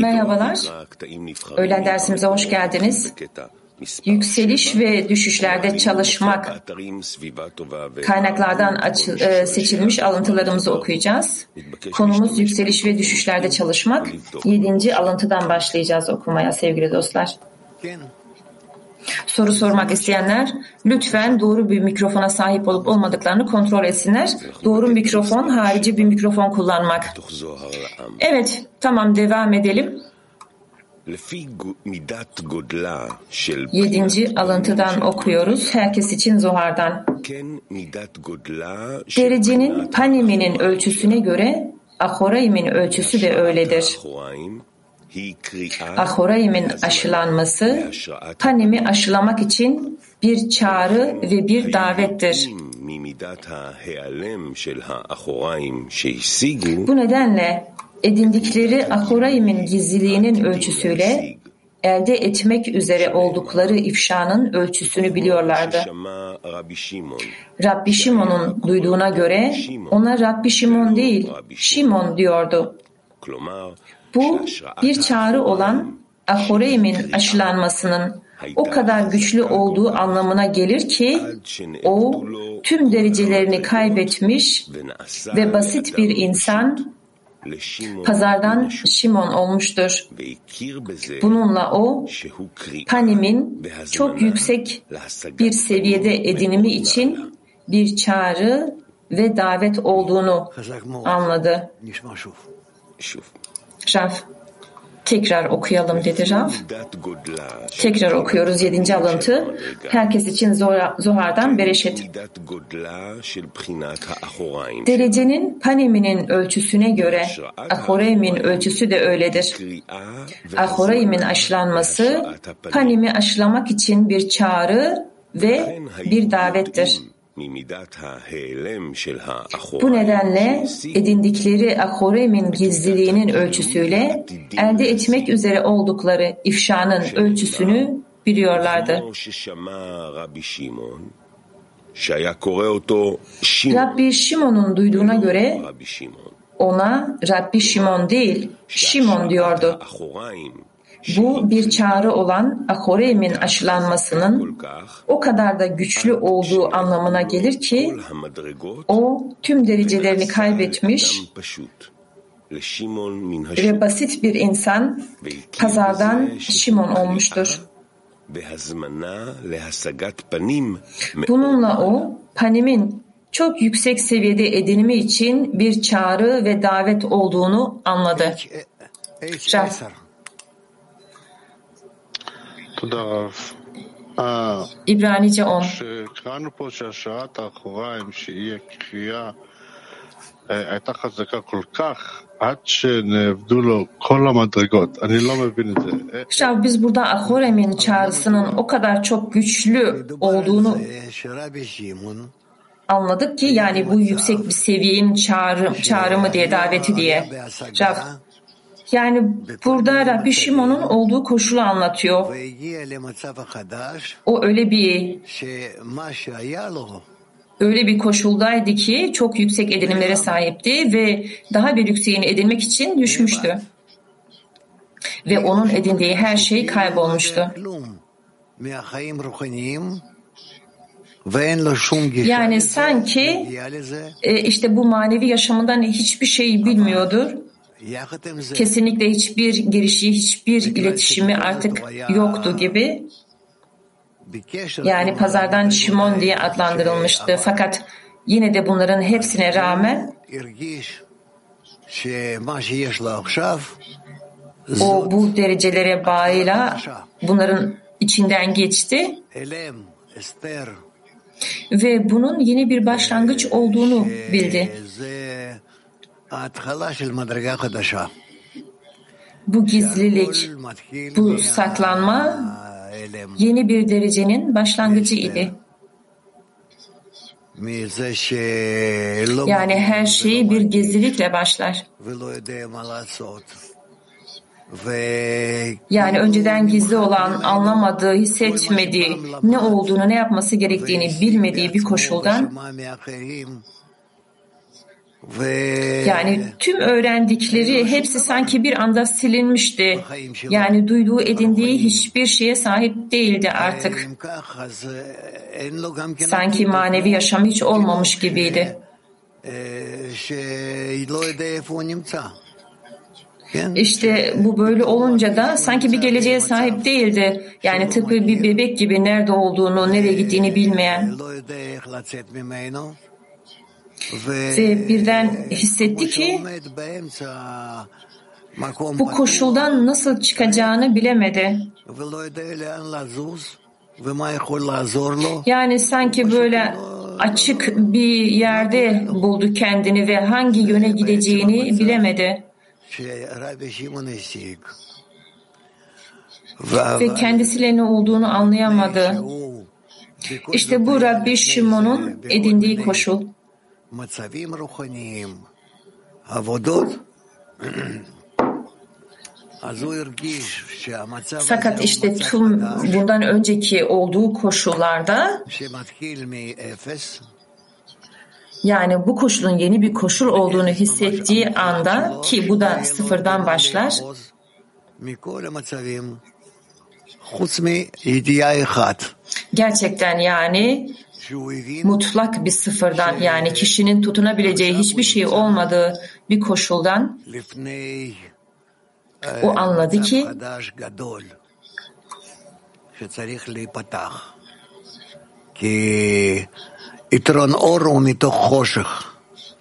Merhabalar. Öğlen dersimize hoş geldiniz. Yükseliş ve düşüşlerde çalışmak kaynaklardan açı, e, seçilmiş alıntılarımızı okuyacağız. Konumuz yükseliş ve düşüşlerde çalışmak. Yedinci alıntıdan başlayacağız okumaya sevgili dostlar. Soru sormak isteyenler lütfen doğru bir mikrofona sahip olup olmadıklarını kontrol etsinler. Doğru mikrofon harici bir mikrofon kullanmak. Evet tamam devam edelim. Yedinci alıntıdan okuyoruz. Herkes için Zohar'dan. Derecenin Panimi'nin ölçüsüne göre Ahoraim'in ölçüsü de öyledir. Ahoraim'in aşılanması Panim'i aşılamak için bir çağrı ve bir davettir. Bu nedenle edindikleri Ahoraim'in gizliliğinin ölçüsüyle elde etmek üzere oldukları ifşanın ölçüsünü biliyorlardı. Rabbi Şimon'un duyduğuna göre ona Rabbi Şimon değil, Şimon diyordu. Bu bir çağrı olan Ahoreim'in aşılanmasının o kadar güçlü olduğu anlamına gelir ki o tüm derecelerini kaybetmiş ve basit bir insan pazardan Şimon olmuştur. Bununla o Panim'in çok yüksek bir seviyede edinimi için bir çağrı ve davet olduğunu anladı. Raf tekrar okuyalım dedi Raf. Tekrar okuyoruz yedinci alıntı. Herkes için Zohar'dan Bereşet. Derecenin Panemi'nin ölçüsüne göre Ahoreim'in ölçüsü de öyledir. Ahoreim'in aşılanması Panemi aşılamak için bir çağrı ve bir davettir. Bu nedenle edindikleri Ahoreim'in gizliliğinin ölçüsüyle elde etmek üzere oldukları ifşanın ölçüsünü biliyorlardı. Rabbi Şimon'un duyduğuna göre ona Rabbi Şimon değil, Şimon diyordu. Bu bir çağrı olan Ahoreim'in aşılanmasının o kadar da güçlü olduğu anlamına gelir ki o tüm derecelerini kaybetmiş ve basit bir insan pazardan Şimon olmuştur. Bununla o Panim'in çok yüksek seviyede edinimi için bir çağrı ve davet olduğunu anladı. Raf. İbranice 10 כשקראנו פה שהשראת האחוריים שיהיה קריאה הייתה חזקה כל כך עד שנאבדו לו כל המדרגות. אני לא mevin את זה. Şav biz burada Ahorem'in çağrısının o kadar çok güçlü olduğunu anladık ki yani bu yüksek bir seviyenin çağrı, çağrımı diye daveti diye. Rav yani burada Rabbi Şimon'un olduğu koşulu anlatıyor. O öyle bir öyle bir koşuldaydı ki çok yüksek edinimlere sahipti ve daha bir yükseğini edinmek için düşmüştü. Ve onun edindiği her şey kaybolmuştu. Yani sanki e, işte bu manevi yaşamından hiçbir şey bilmiyordur kesinlikle hiçbir girişi, hiçbir iletişimi artık yoktu gibi. Yani pazardan Şimon diye adlandırılmıştı. Fakat yine de bunların hepsine rağmen o bu derecelere bağıyla bunların içinden geçti ve bunun yeni bir başlangıç olduğunu bildi. Bu gizlilik, bu saklanma yeni bir derecenin başlangıcı idi. Yani her şey bir gizlilikle başlar. Yani önceden gizli olan, anlamadığı, hissetmediği, ne olduğunu, ne yapması gerektiğini bilmediği bir koşuldan Yani tüm öğrendikleri hepsi sanki bir anda silinmişti. Yani duyduğu edindiği hiçbir şeye sahip değildi artık. Sanki manevi yaşam hiç olmamış gibiydi. İşte bu böyle olunca da sanki bir geleceğe sahip değildi. Yani tıpkı bir bebek gibi nerede olduğunu, nereye gittiğini bilmeyen. Ve birden hissetti ki bu koşuldan nasıl çıkacağını bilemedi. Yani sanki böyle açık bir yerde buldu kendini ve hangi yöne gideceğini bilemedi. Ve kendisiyle ne olduğunu anlayamadı. İşte bu Rabbi Şimon'un edindiği koşul. Fakat işte tüm bundan önceki olduğu koşullarda yani bu koşulun yeni bir koşul olduğunu hissettiği anda ki bu da sıfırdan başlar. gerçekten yani mutlak bir sıfırdan yani kişinin tutunabileceği hiçbir şey olmadığı bir koşuldan o anladı ki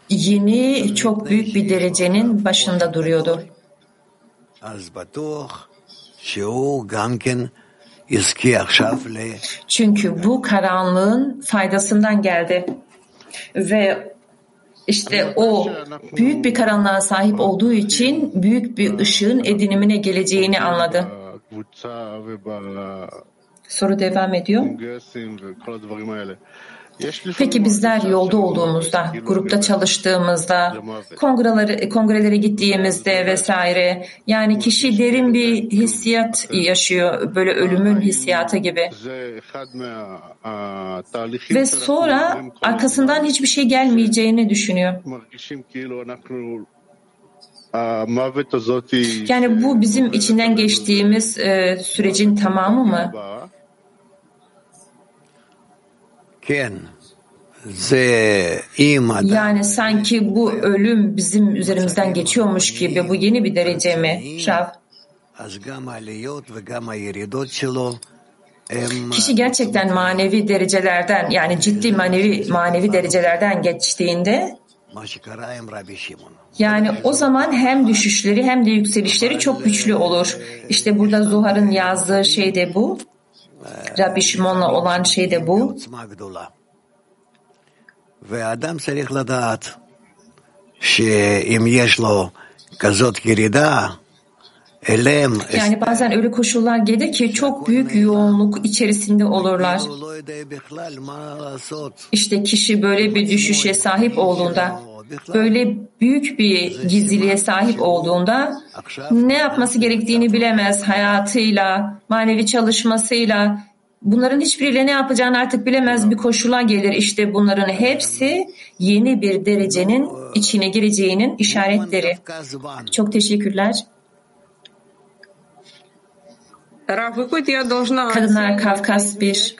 yeni çok büyük bir derecenin başında duruyordu. Çünkü bu karanlığın faydasından geldi. Ve işte o büyük bir karanlığa sahip olduğu için büyük bir ışığın edinimine geleceğini anladı. Soru devam ediyor. Peki bizler yolda olduğumuzda, grupta çalıştığımızda, kongreleri, kongrelere gittiğimizde vesaire, yani kişi derin bir hissiyat yaşıyor, böyle ölümün hissiyatı gibi. Ve sonra arkasından hiçbir şey gelmeyeceğini düşünüyor. Yani bu bizim içinden geçtiğimiz e, sürecin tamamı mı? Yani sanki bu ölüm bizim üzerimizden geçiyormuş gibi bu yeni bir derece mi Rav? Kişi gerçekten manevi derecelerden yani ciddi manevi manevi derecelerden geçtiğinde yani o zaman hem düşüşleri hem de yükselişleri çok güçlü olur. İşte burada Zuhar'ın yazdığı şey de bu. Rabbi Shimon'la olan şey de bu. ואדם צריך לדעת שאם יש לו כזאת ירידה, yani bazen öyle koşullar gelir ki çok büyük yoğunluk içerisinde olurlar. İşte kişi böyle bir düşüşe sahip olduğunda, böyle büyük bir gizliliğe sahip olduğunda ne yapması gerektiğini bilemez hayatıyla, manevi çalışmasıyla, bunların hiçbiriyle ne yapacağını artık bilemez bir koşula gelir. İşte bunların hepsi yeni bir derecenin içine gireceğinin işaretleri. Çok teşekkürler. Kadınlar Kafkas 1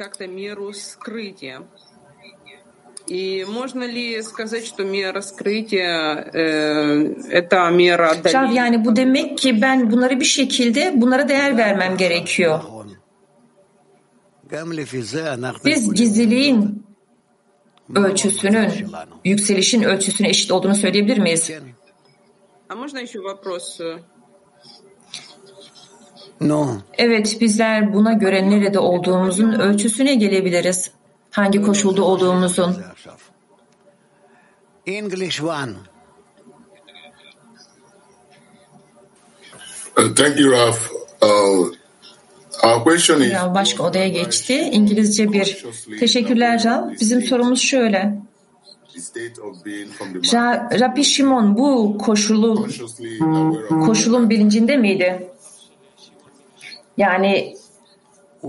И можно ли сказать, что мера раскрытия э, это мера отдаления? Yani bu demek ki ben bunları bir şekilde bunlara değer vermem gerekiyor. Biz gizliliğin ölçüsünün, yükselişin ölçüsüne eşit olduğunu söyleyebilir miyiz? Evet, bizler buna göre nerede olduğumuzun ölçüsüne gelebiliriz. Hangi koşulda olduğumuzun. English one. Thank you, Raf. Uh, Rav başka odaya geçti. İngilizce bir. Teşekkürler Rav. Bizim sorumuz şöyle. Rabbi Shimon bu koşulu koşulun bilincinde miydi? Yani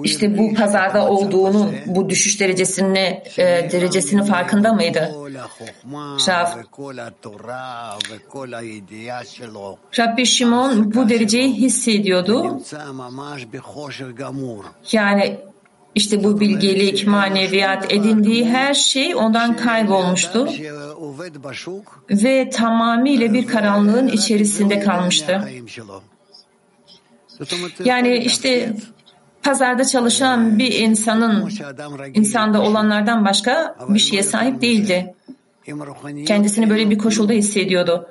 işte bu pazarda olduğunun bu düşüş derecesini e, derecesinin farkında mıydı? Şaf. Rabbi Şimon bu dereceyi hissediyordu. Yani işte bu bilgelik, maneviyat, edindiği her şey ondan kaybolmuştu ve tamamıyla bir karanlığın içerisinde kalmıştı. Yani işte pazarda çalışan bir insanın insanda olanlardan başka bir şeye sahip değildi. Kendisini böyle bir koşulda hissediyordu.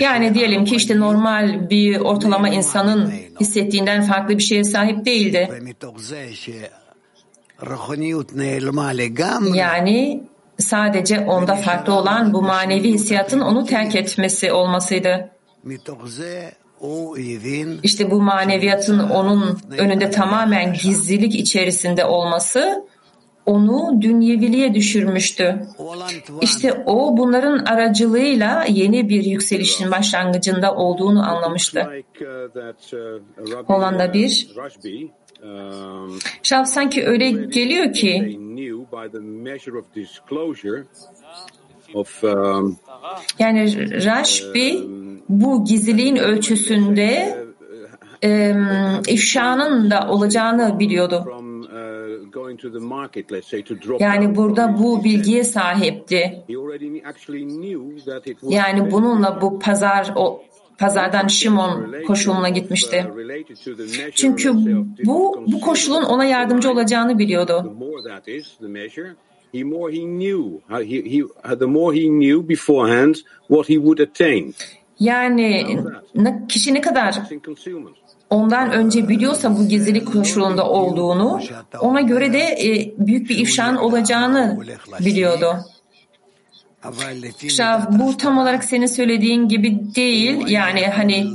Yani diyelim ki işte normal bir ortalama insanın hissettiğinden farklı bir şeye sahip değildi. Yani sadece onda farklı olan bu manevi hissiyatın onu terk etmesi olmasıydı. İşte bu maneviyatın onun önünde tamamen gizlilik içerisinde olması onu dünyeviliğe düşürmüştü. İşte o bunların aracılığıyla yeni bir yükselişin başlangıcında olduğunu anlamıştı. Hollanda bir. Şaf sanki öyle geliyor ki yani Rashbi bu gizliliğin ölçüsünde e, ifşanın da olacağını biliyordu. Yani burada bu bilgiye sahipti. Yani bununla bu pazar o pazardan Şimon koşuluna gitmişti. Çünkü bu bu koşulun ona yardımcı olacağını biliyordu. The more he knew, he, he, the more he knew beforehand what he would attain. Yani kişi ne kadar ondan önce biliyorsa bu gizlilik koşulunda olduğunu, ona göre de e, büyük bir ifşan olacağını biliyordu. Şav, bu tam olarak senin söylediğin gibi değil. Yani hani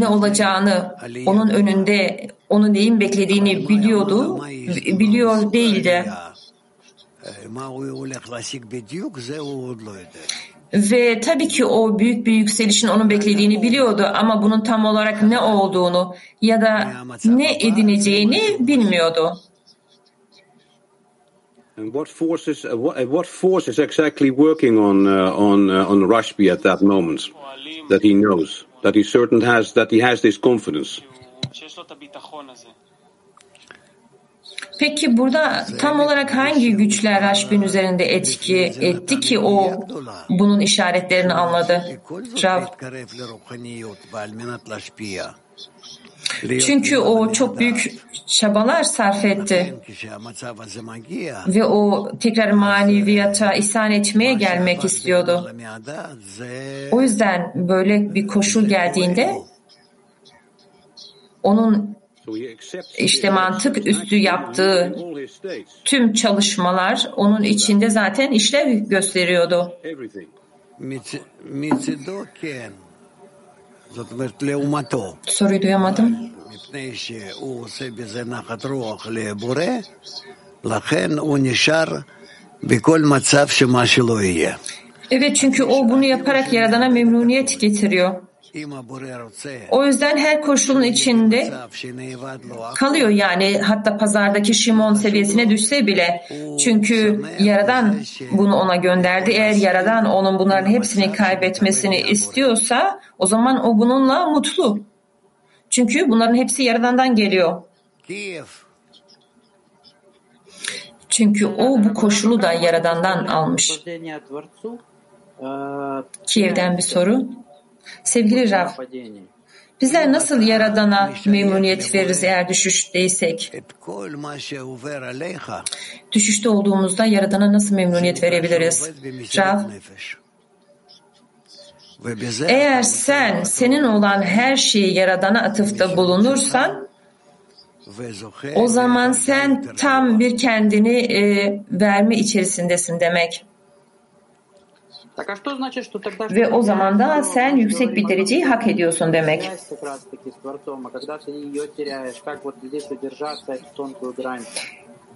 ne olacağını, onun önünde onun neyin beklediğini biliyordu, biliyor değildi. Ve tabii ki o büyük bir yükselişin onun beklediğini biliyordu ama bunun tam olarak ne olduğunu ya da ne edineceğini bilmiyordu. And what forces, what, what force is exactly working on uh, on uh, on Rashbi at that moment that he knows that he certain has that he has this confidence. Peki burada tam olarak hangi güçler Raşbin üzerinde etki etti ki o bunun işaretlerini anladı? Rav. Çünkü o çok büyük çabalar sarf etti. Ve o tekrar maneviyata ihsan etmeye gelmek istiyordu. O yüzden böyle bir koşul geldiğinde onun işte mantık üstü yaptığı tüm çalışmalar onun içinde zaten işlev gösteriyordu. Soruyu duyamadım. Evet çünkü o bunu yaparak Yaradan'a memnuniyet getiriyor. O yüzden her koşulun içinde kalıyor yani hatta pazardaki Şimon seviyesine düşse bile. Çünkü Yaradan bunu ona gönderdi. Eğer Yaradan onun bunların hepsini kaybetmesini istiyorsa o zaman o bununla mutlu. Çünkü bunların hepsi Yaradan'dan geliyor. Çünkü o bu koşulu da Yaradan'dan almış. Kiev'den bir soru. Sevgili Rav, bizler nasıl Yaradan'a memnuniyet veririz eğer düşüşteysek? Düşüşte olduğumuzda Yaradan'a nasıl memnuniyet verebiliriz? Rav, eğer sen senin olan her şeyi Yaradan'a atıfta bulunursan, o zaman sen tam bir kendini e, verme içerisindesin demek. Ve o zaman da sen yüksek bir dereceyi hak ediyorsun demek.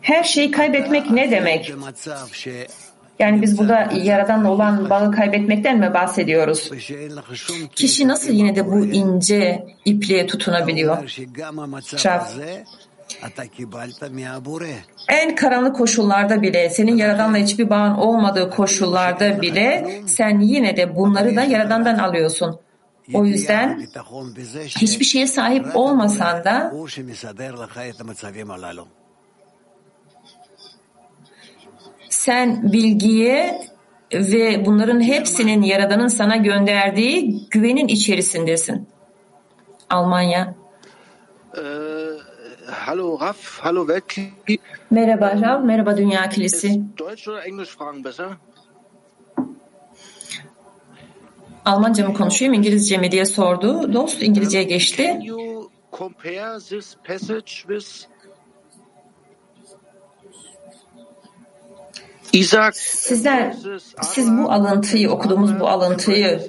Her şeyi kaybetmek ne demek? Yani biz burada Yaradan'la olan bağı kaybetmekten mi bahsediyoruz? Kişi nasıl yine de bu ince ipliğe tutunabiliyor? Şaf. En karanlık koşullarda bile, senin Yaradan'la hiçbir bağın olmadığı koşullarda bile sen yine de bunları da Yaradan'dan alıyorsun. O yüzden hiçbir şeye sahip olmasan da sen bilgiye ve bunların hepsinin Yaradan'ın sana gönderdiği güvenin içerisindesin. Almanya. Ee, Hallo Raf, hallo Weltkli. Merhaba Rav, merhaba Dünya Kilisi. Deutsch oder Englisch fragen besser? Almanca mı konuşayım, İngilizce mi diye sordu. Dost İngilizceye geçti. compare this passage with Isaac. Sizler, siz bu alıntıyı, okuduğumuz bu alıntıyı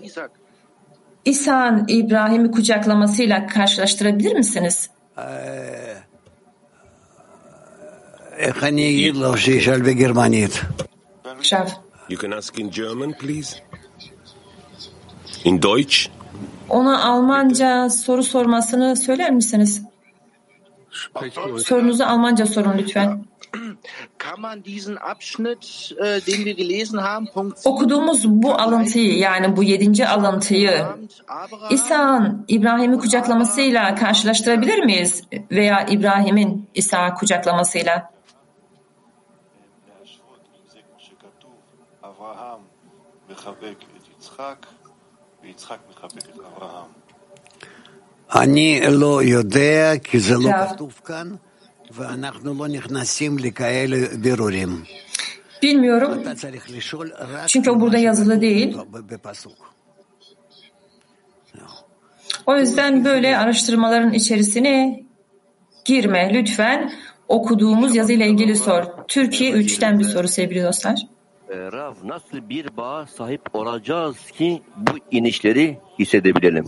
İsa'nın İbrahim'i kucaklamasıyla karşılaştırabilir misiniz? Ee... You can ask in German, please. In Deutsch? Ona Almanca soru sormasını söyler misiniz? Sorunuzu Almanca sorun lütfen. Kann man diesen Abschnitt, äh, den wir gelesen haben, Punkt Okuduğumuz bu alıntıyı yani bu yedinci alıntıyı İsa'nın İbrahim'i kucaklamasıyla karşılaştırabilir miyiz? Veya İbrahim'in İsa'yı kucaklamasıyla? אני לא יודע, כי זה לא עכשיו. כתוב כאן, ואנחנו לא נכנסים לכאלה בירורים. Bilmiyorum. אתה צריך לשאול רק Çünkü o burada yazılı değil. בפסוק. O yüzden böyle araştırmaların içerisine girme lütfen. Okuduğumuz yazıyla ilgili sor. Türkiye 3'ten bir soru sevgili dostlar. Rav nasıl bir bağa sahip olacağız ki bu inişleri hissedebilelim?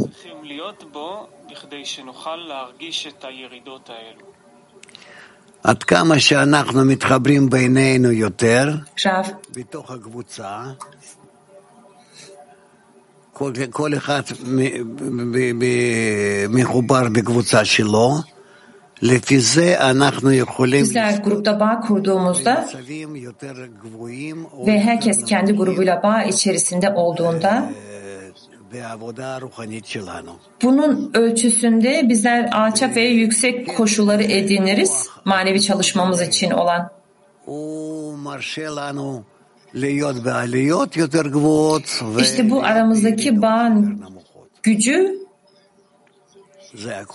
עד כמה שאנחנו מתחברים בינינו יותר. בתוך הקבוצה, כל, כל אחד מ- ב- ב- מחובר בקבוצה שלו, Bizler grupta bağ kurduğumuzda ve herkes kendi grubuyla bağ içerisinde olduğunda bunun ölçüsünde bizler alçak ve yüksek koşulları ediniriz manevi çalışmamız için olan. İşte bu aramızdaki bağın gücü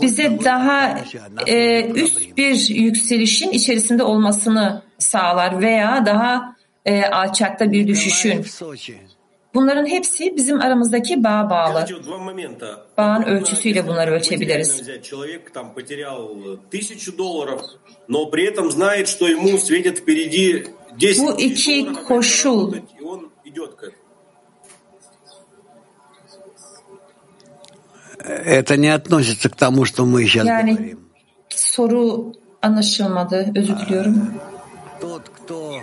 bize daha e, üst bir yükselişin içerisinde olmasını sağlar veya daha e, alçakta bir düşüşün. Bunların hepsi bizim aramızdaki bağ bağlı. Bağın ölçüsüyle bunları ölçebiliriz. Bu iki koşul Это не относится к тому, что мы сейчас Yani говорим. soru anlaşılmadı. Özür diliyorum. Тот, кто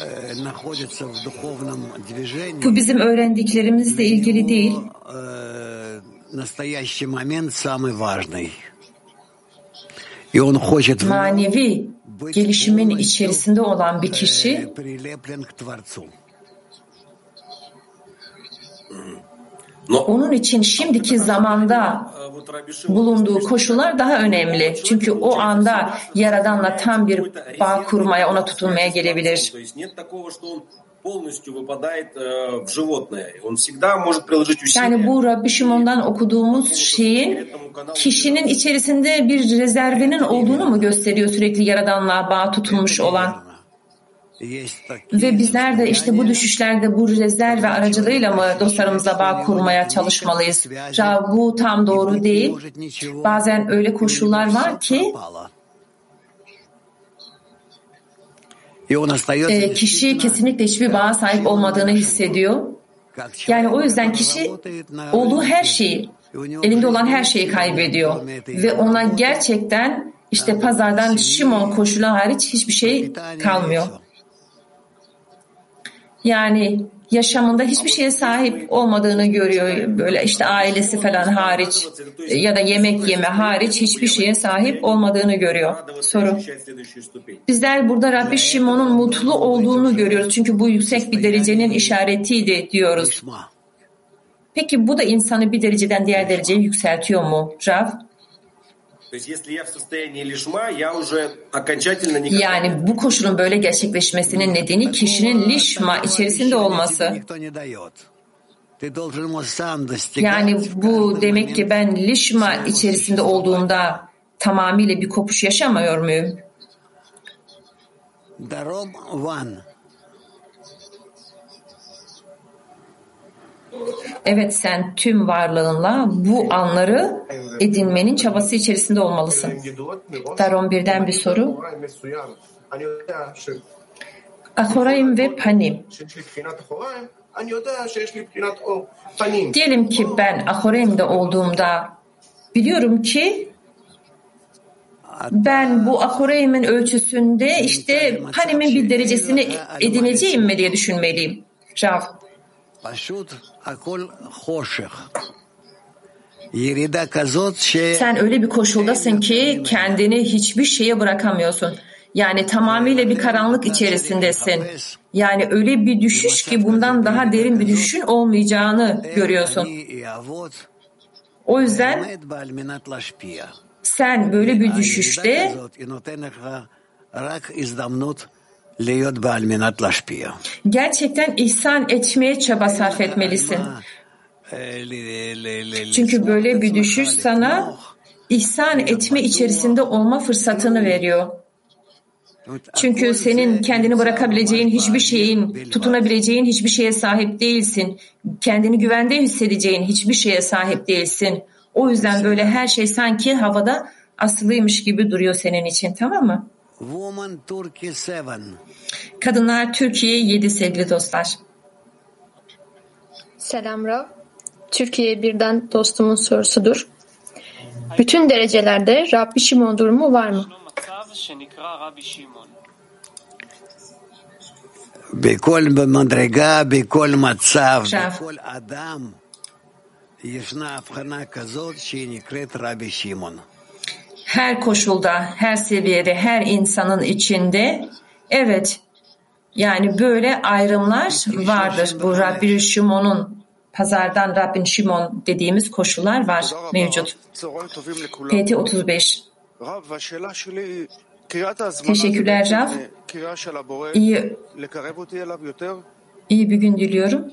э, находится в духовном движении, Bu bizim öğrendiklerimizle ilgili değil. э, настоящий момент самый важный. И он хочет Manevi gelişimin içerisinde olan bir kişi Onun için şimdiki zamanda bulunduğu koşullar daha önemli. Çünkü o anda Yaradan'la tam bir bağ kurmaya, ona tutunmaya gelebilir. Yani bu Rabbi Şimon'dan okuduğumuz şeyin kişinin içerisinde bir rezervinin olduğunu mu gösteriyor sürekli Yaradan'la bağ tutulmuş olan? Ve bizler de işte bu düşüşlerde bu rezerve aracılığıyla mı dostlarımıza bağ kurmaya çalışmalıyız? Ya bu tam doğru değil. Bazen öyle koşullar var ki e, kişi kesinlikle hiçbir bağa sahip olmadığını hissediyor. Yani o yüzden kişi olduğu her şeyi, elinde olan her şeyi kaybediyor. Ve ona gerçekten işte pazardan Şimon koşulu hariç hiçbir şey kalmıyor. Yani yaşamında hiçbir şeye sahip olmadığını görüyor. Böyle işte ailesi falan hariç ya da yemek yeme hariç hiçbir şeye sahip olmadığını görüyor. Soru. Bizler burada Rabbi Şimon'un mutlu olduğunu görüyoruz. Çünkü bu yüksek bir derecenin işaretiydi diyoruz. Peki bu da insanı bir dereceden diğer dereceye yükseltiyor mu Rav? Yani bu koşulun böyle gerçekleşmesinin nedeni kişinin lişma içerisinde olması. Yani bu demek ki ben lişma içerisinde olduğumda tamamıyla bir kopuş yaşamıyor muyum? Evet sen tüm varlığınla bu anları edinmenin çabası içerisinde olmalısın. Daron birden bir soru. Ahoraim ve panim. Diyelim ki ben Ahoraim'de olduğumda biliyorum ki ben bu Ahoraim'in ölçüsünde işte Panim'in bir derecesini edineceğim mi diye düşünmeliyim. Rav. Sen öyle bir koşuldasın ki kendini hiçbir şeye bırakamıyorsun. Yani tamamıyla bir karanlık içerisindesin. Yani öyle bir düşüş ki bundan daha derin bir düşüşün olmayacağını görüyorsun. O yüzden sen böyle bir düşüşte gerçekten ihsan etmeye çaba sarf etmelisin. Çünkü böyle bir düşüş sana ihsan etme içerisinde olma fırsatını veriyor. Çünkü senin kendini bırakabileceğin hiçbir şeyin, tutunabileceğin hiçbir şeye sahip değilsin. Kendini güvende hissedeceğin hiçbir şeye sahip değilsin. O yüzden böyle her şey sanki havada asılıymış gibi duruyor senin için tamam mı? Kadınlar Türkiye 7 sevgili dostlar. Selam Rav. Türkiye birden dostumun sorusudur. Bütün derecelerde Rabbi Şimon durumu var mı? בכל מדרגה, בכל מצב, בכל אדם, ישנה הבחנה כזאת שהיא נקראת רבי שמעון. Her koşulda, her seviyede, her insanın içinde evet yani böyle ayrımlar vardır. Bu Rabbi Şimon'un pazardan Rabbin Şimon dediğimiz koşullar var mevcut. PT 35 Teşekkürler Rav. İyi, iyi bir gün diliyorum.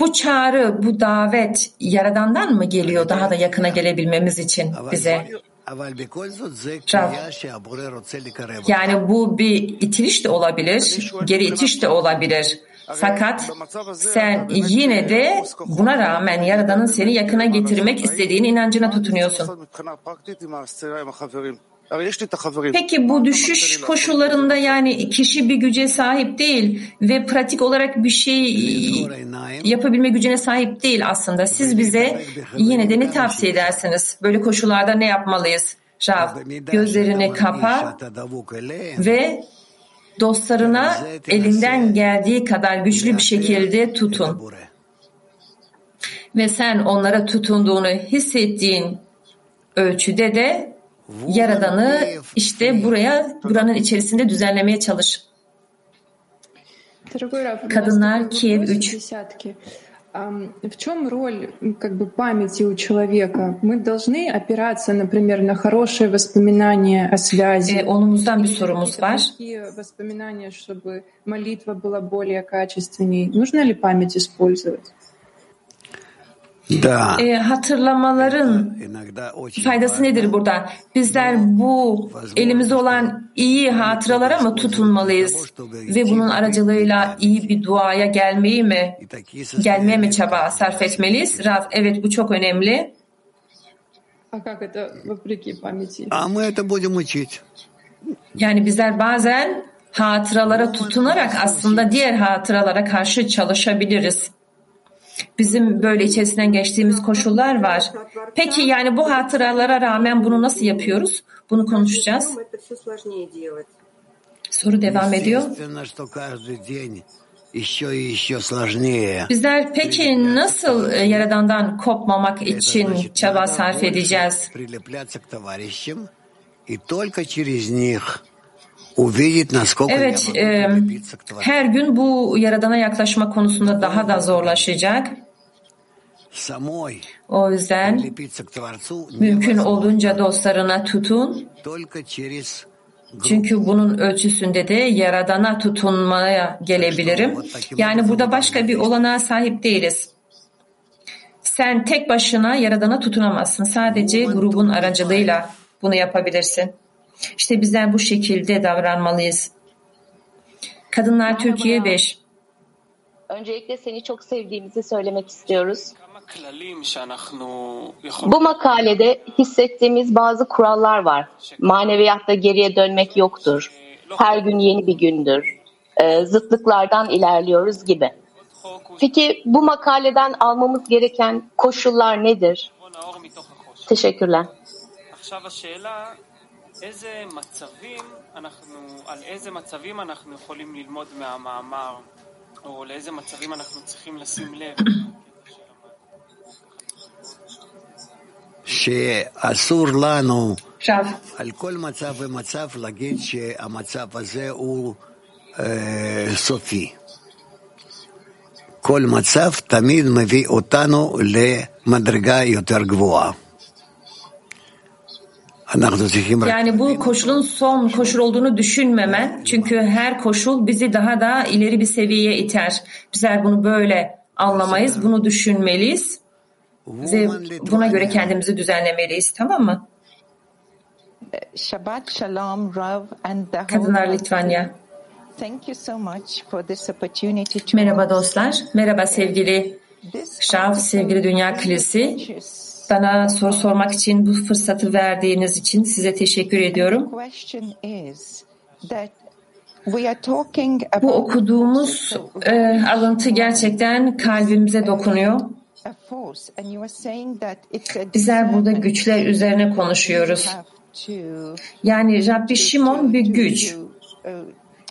Bu çağrı, bu davet Yaradan'dan mı geliyor daha da yakına gelebilmemiz için bize? Yani bu bir itiliş de olabilir, geri itiş de olabilir. Fakat sen yine de buna rağmen Yaradan'ın seni yakına getirmek istediğini inancına tutunuyorsun. Peki bu düşüş koşullarında yani kişi bir güce sahip değil ve pratik olarak bir şey yapabilme gücüne sahip değil aslında. Siz bize yine de ne tavsiye edersiniz? Böyle koşullarda ne yapmalıyız? Rav, gözlerini kapa ve dostlarına elinden geldiği kadar güçlü bir şekilde tutun. Ve sen onlara tutunduğunu hissettiğin ölçüde de Yaradan'ı işte buraya, buranın içerisinde düzenlemeye çalış. Kadınlar Kiev 3 в чем роль как бы памяти у человека? Мы должны опираться, например, на хорошие воспоминания о связи. E, onumuzdan bir sorumuz var. Такие воспоминания, чтобы молитва была более качественней. Нужно ли память использовать? e, hatırlamaların faydası nedir burada? Bizler bu elimizde olan iyi hatıralara mı tutunmalıyız ve bunun aracılığıyla iyi bir duaya gelmeyi mi gelmeye mi çaba sarf etmeliyiz? Rav, evet bu çok önemli. Yani bizler bazen hatıralara tutunarak aslında diğer hatıralara karşı çalışabiliriz. Bizim böyle içerisinden geçtiğimiz koşullar var. Peki yani bu hatıralara rağmen bunu nasıl yapıyoruz? Bunu konuşacağız. Soru devam ediyor. Bizler peki nasıl e, Yaradan'dan kopmamak için çaba sarf edeceğiz? Evet, e, her gün bu Yaradan'a yaklaşma konusunda daha da zorlaşacak. O yüzden mümkün olduğunca dostlarına tutun. Çünkü bunun ölçüsünde de Yaradan'a tutunmaya gelebilirim. Yani burada başka bir olanağa sahip değiliz. Sen tek başına Yaradan'a tutunamazsın. Sadece grubun aracılığıyla bunu yapabilirsin. İşte bizler bu şekilde davranmalıyız. Kadınlar Türkiye 5. Öncelikle seni çok sevdiğimizi söylemek istiyoruz. Bu makalede hissettiğimiz bazı kurallar var. Maneviyatta geriye dönmek yoktur. Her gün yeni bir gündür. Ee, zıtlıklardan ilerliyoruz gibi. Peki bu makaleden almamız gereken koşullar nedir? Teşekkürler. איזה מצבים אנחנו, על איזה מצבים אנחנו יכולים ללמוד מהמאמר, או לאיזה מצבים אנחנו צריכים לשים לב. שאסור לנו על כל מצב ומצב להגיד שהמצב הזה הוא אה, סופי. כל מצב תמיד מביא אותנו למדרגה יותר גבוהה. Yani bu koşulun son koşul olduğunu düşünmemen. Çünkü her koşul bizi daha da ileri bir seviyeye iter. Bizler bunu böyle anlamayız, bunu düşünmeliyiz ve buna göre kendimizi düzenlemeliyiz. Tamam mı? Shabbat Shalom, Rav and the Kadınlar Litvanya. Thank you so much for this opportunity to Merhaba dostlar. Merhaba sevgili Şav, sevgili Dünya Kilisi. Bana soru sormak için bu fırsatı verdiğiniz için size teşekkür ediyorum. Bu okuduğumuz e, alıntı gerçekten kalbimize dokunuyor. Bizler burada güçler üzerine konuşuyoruz. Yani Rabbi Şimon bir güç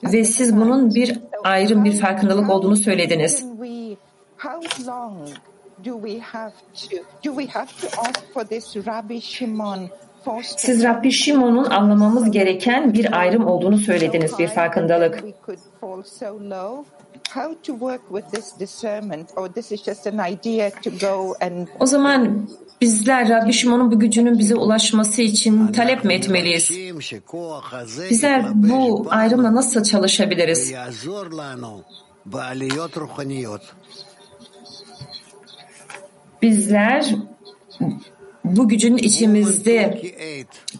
ve siz bunun bir ayrım bir farkındalık olduğunu söylediniz. Siz Rabbi Şimon'un anlamamız gereken bir ayrım olduğunu söylediniz, bir farkındalık. O zaman bizler Rabbi Şimon'un bu gücünün bize ulaşması için talep mi etmeliyiz? Bizler bu ayrımla nasıl çalışabiliriz? Bizler bu gücün içimizde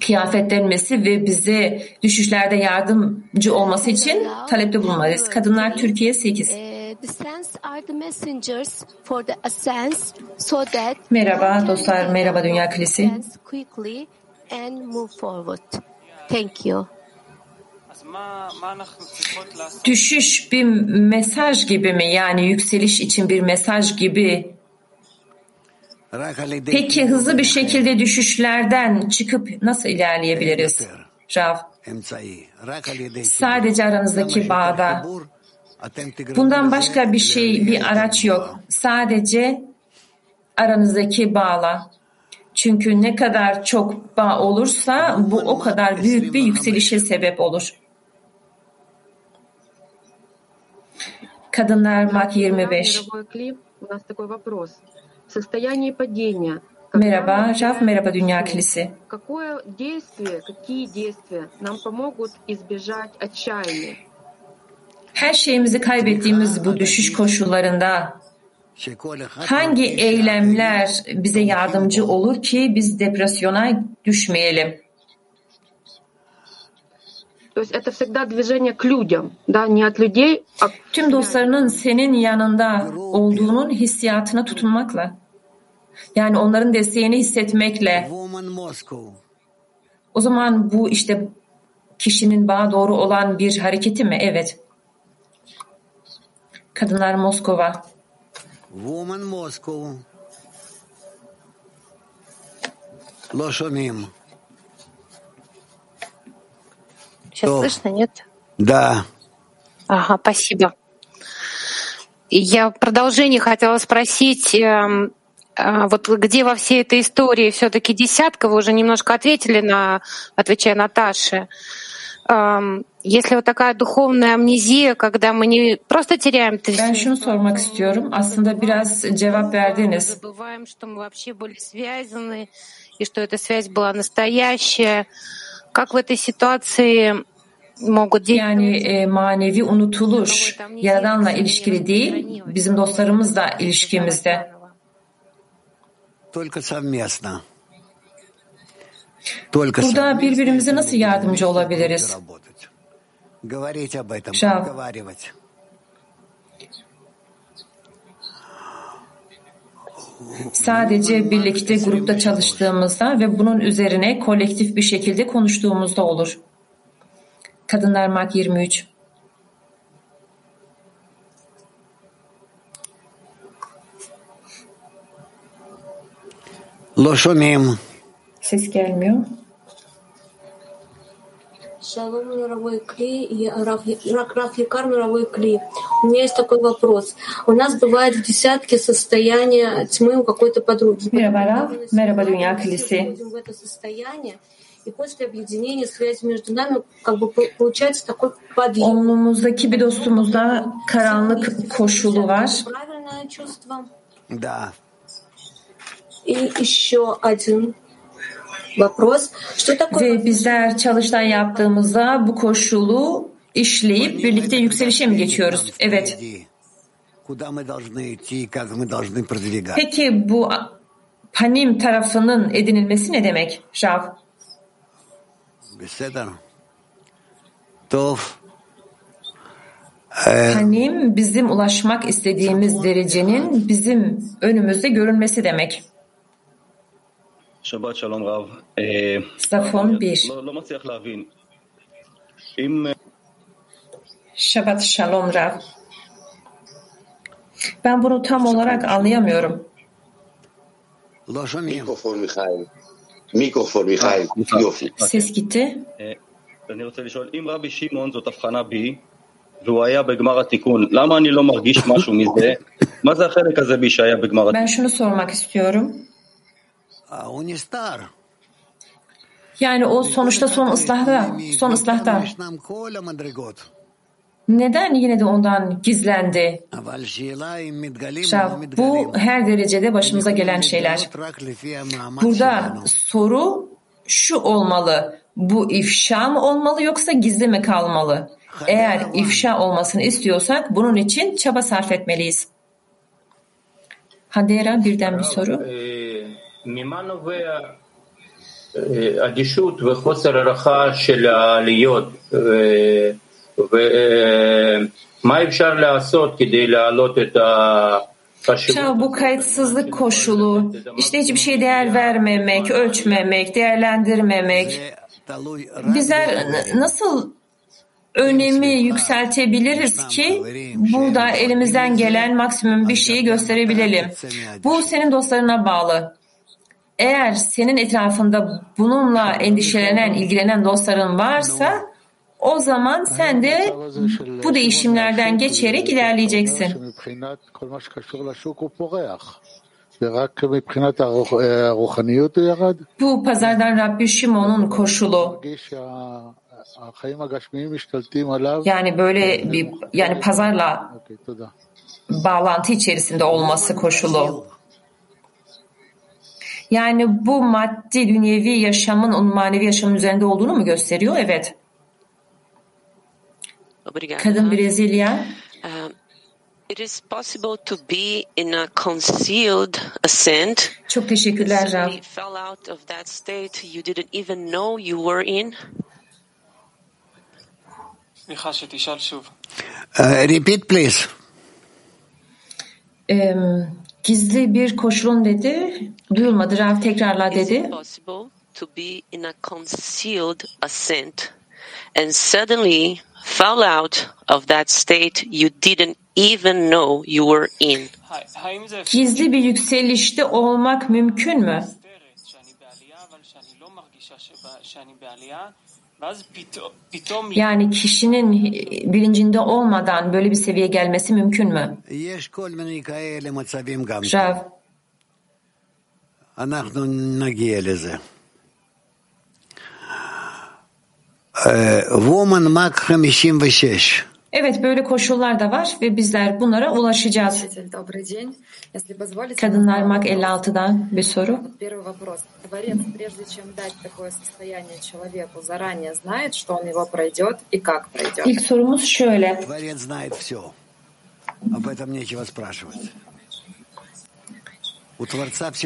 kıyafetlenmesi ve bize düşüşlerde yardımcı olması için talepte bulunmalıyız. Kadınlar Türkiye 8. Merhaba dostlar, merhaba Dünya Kilisi. Düşüş bir mesaj gibi mi? Yani yükseliş için bir mesaj gibi Peki hızlı bir şekilde düşüşlerden çıkıp nasıl ilerleyebiliriz? Rav, sadece aranızdaki bağda. Bundan başka bir şey, bir araç yok. Sadece aranızdaki bağla. Çünkü ne kadar çok bağ olursa bu o kadar büyük bir yükselişe sebep olur. Kadınlar Mak 25. Merhaba, Raf merhaba Dünya Kilisi. Her şeyimizi kaybettiğimiz bu düşüş koşullarında hangi eylemler bize yardımcı olur ki biz depresyona düşmeyelim? Tüm dostlarının senin yanında olduğunun hissiyatına tutunmakla. Yani onların desteğini hissetmekle. O zaman bu işte kişinin bana doğru olan bir hareketi mi? Evet. Kadınlar Moskova. Woman Moskova. Lo. Сейчас слышно, нет? Да. Ага, спасибо. Я в продолжение хотела спросить, эм, а, вот где во всей этой истории все-таки десятка, вы уже немножко ответили на, отвечая Наташе. Эм, Если вот такая dуховная амнезия, когда мы не просто теряем Ben şunu sormak istiyorum. Aslında biraz cevap verdiniz. забываем, что мы вообще были связаны, и что эта связь была настоящая. Как в этой ситуации могут Yani e, manevi unutulur. Yaradanla ilişkili değil, bizim dostlarımızla ilişkimizde. Только совместно. Только Burada birbirimize nasıl yardımcı olabiliriz? говорить sadece birlikte grupta çalıştığımızda ve bunun üzerine kolektif bir şekilde konuştuğumuzda olur. Kadınlar Mak 23 Loşomim. Ses gelmiyor. Шалом, мировой Кли, и Раф, Раф, Якар, мировой Кли. У меня есть такой вопрос. У нас бывает в десятке состояние тьмы у какой-то подруги. Dünya Kilisi. Входим в это состояние, и после объединения связи между нами как бы по- получается такой подъем. Onumuzdaki bir dostumuzda karanlık koşulu var. Правильное чувство. Да. И еще один Ve bizler çalıştan yaptığımızda bu koşulu işleyip birlikte yükselişe mi geçiyoruz? Evet. Peki bu panim tarafının edinilmesi ne demek Rav? Panim bizim ulaşmak istediğimiz derecenin bizim önümüzde görünmesi demek. שבת שלום רב. אה, Zafon 1. לא, לא מצליח להבין. אם... Şabat Shalom Rav. Ben bunu tam olarak anlayamıyorum. לא שומעים. מיקרופון מיכאל. מיקרופון מיכאל, יופי. Ses gitti. אה, אני רוצה לשאול, אם רבי שמעון זאת הבחנה בי, והוא היה בגמר התיקון, למה אני לא מרגיש משהו מזה? מה זה החלק הזה בי שהיה בגמר Ben התיקון? Yani o sonuçta son ıslahda, son ıslahda. Neden yine de ondan gizlendi? Şah, bu her derecede başımıza gelen şeyler. Burada soru şu olmalı. Bu ifşa mı olmalı yoksa gizli mi kalmalı? Eğer ifşa olmasını istiyorsak bunun için çaba sarf etmeliyiz. Hadera birden bir soru. E, אה, ממה נובע אה, אדישות וחוסר הערכה של העליות ו- ומה אפשר לעשות כדי להעלות את החשיבות Şav, bu kayıtsızlık koşulu, işte hiçbir şeye değer vermemek, ölçmemek, değerlendirmemek. Bizler n- nasıl önemi yükseltebiliriz ki burada elimizden gelen maksimum bir şeyi gösterebilelim. Bu senin dostlarına bağlı. eğer senin etrafında bununla endişelenen, ilgilenen dostların varsa o zaman sen de bu değişimlerden geçerek ilerleyeceksin. Bu pazardan Rabbi Şimon'un koşulu. Yani böyle bir yani pazarla bağlantı içerisinde olması koşulu. Yani bu maddi dünyevi yaşamın onun manevi yaşamın üzerinde olduğunu mu gösteriyor? Evet. Obrigada. Kadın Brezilya. Um, it is possible to be in a concealed ascent. Çok teşekkürler Rav. Suddenly fell out of that state you didn't even know you were in. סליחה, שתשאל שוב. Uh, repeat please. Em, gizli bir koşulun dedi. Duyulmadı. Rav tekrarla dedi. to be in a concealed ascent and suddenly fall out of that state you didn't even know you were in. Gizli bir yükselişte olmak mümkün mü? Yani kişinin bilincinde olmadan böyle bir seviyeye gelmesi mümkün mü? Rav. Woman Mak 56 Evet böyle koşullar da var ve bizler bunlara ulaşacağız. Kadınlar Mak 56'dan bir soru. İlk sorumuz şöyle.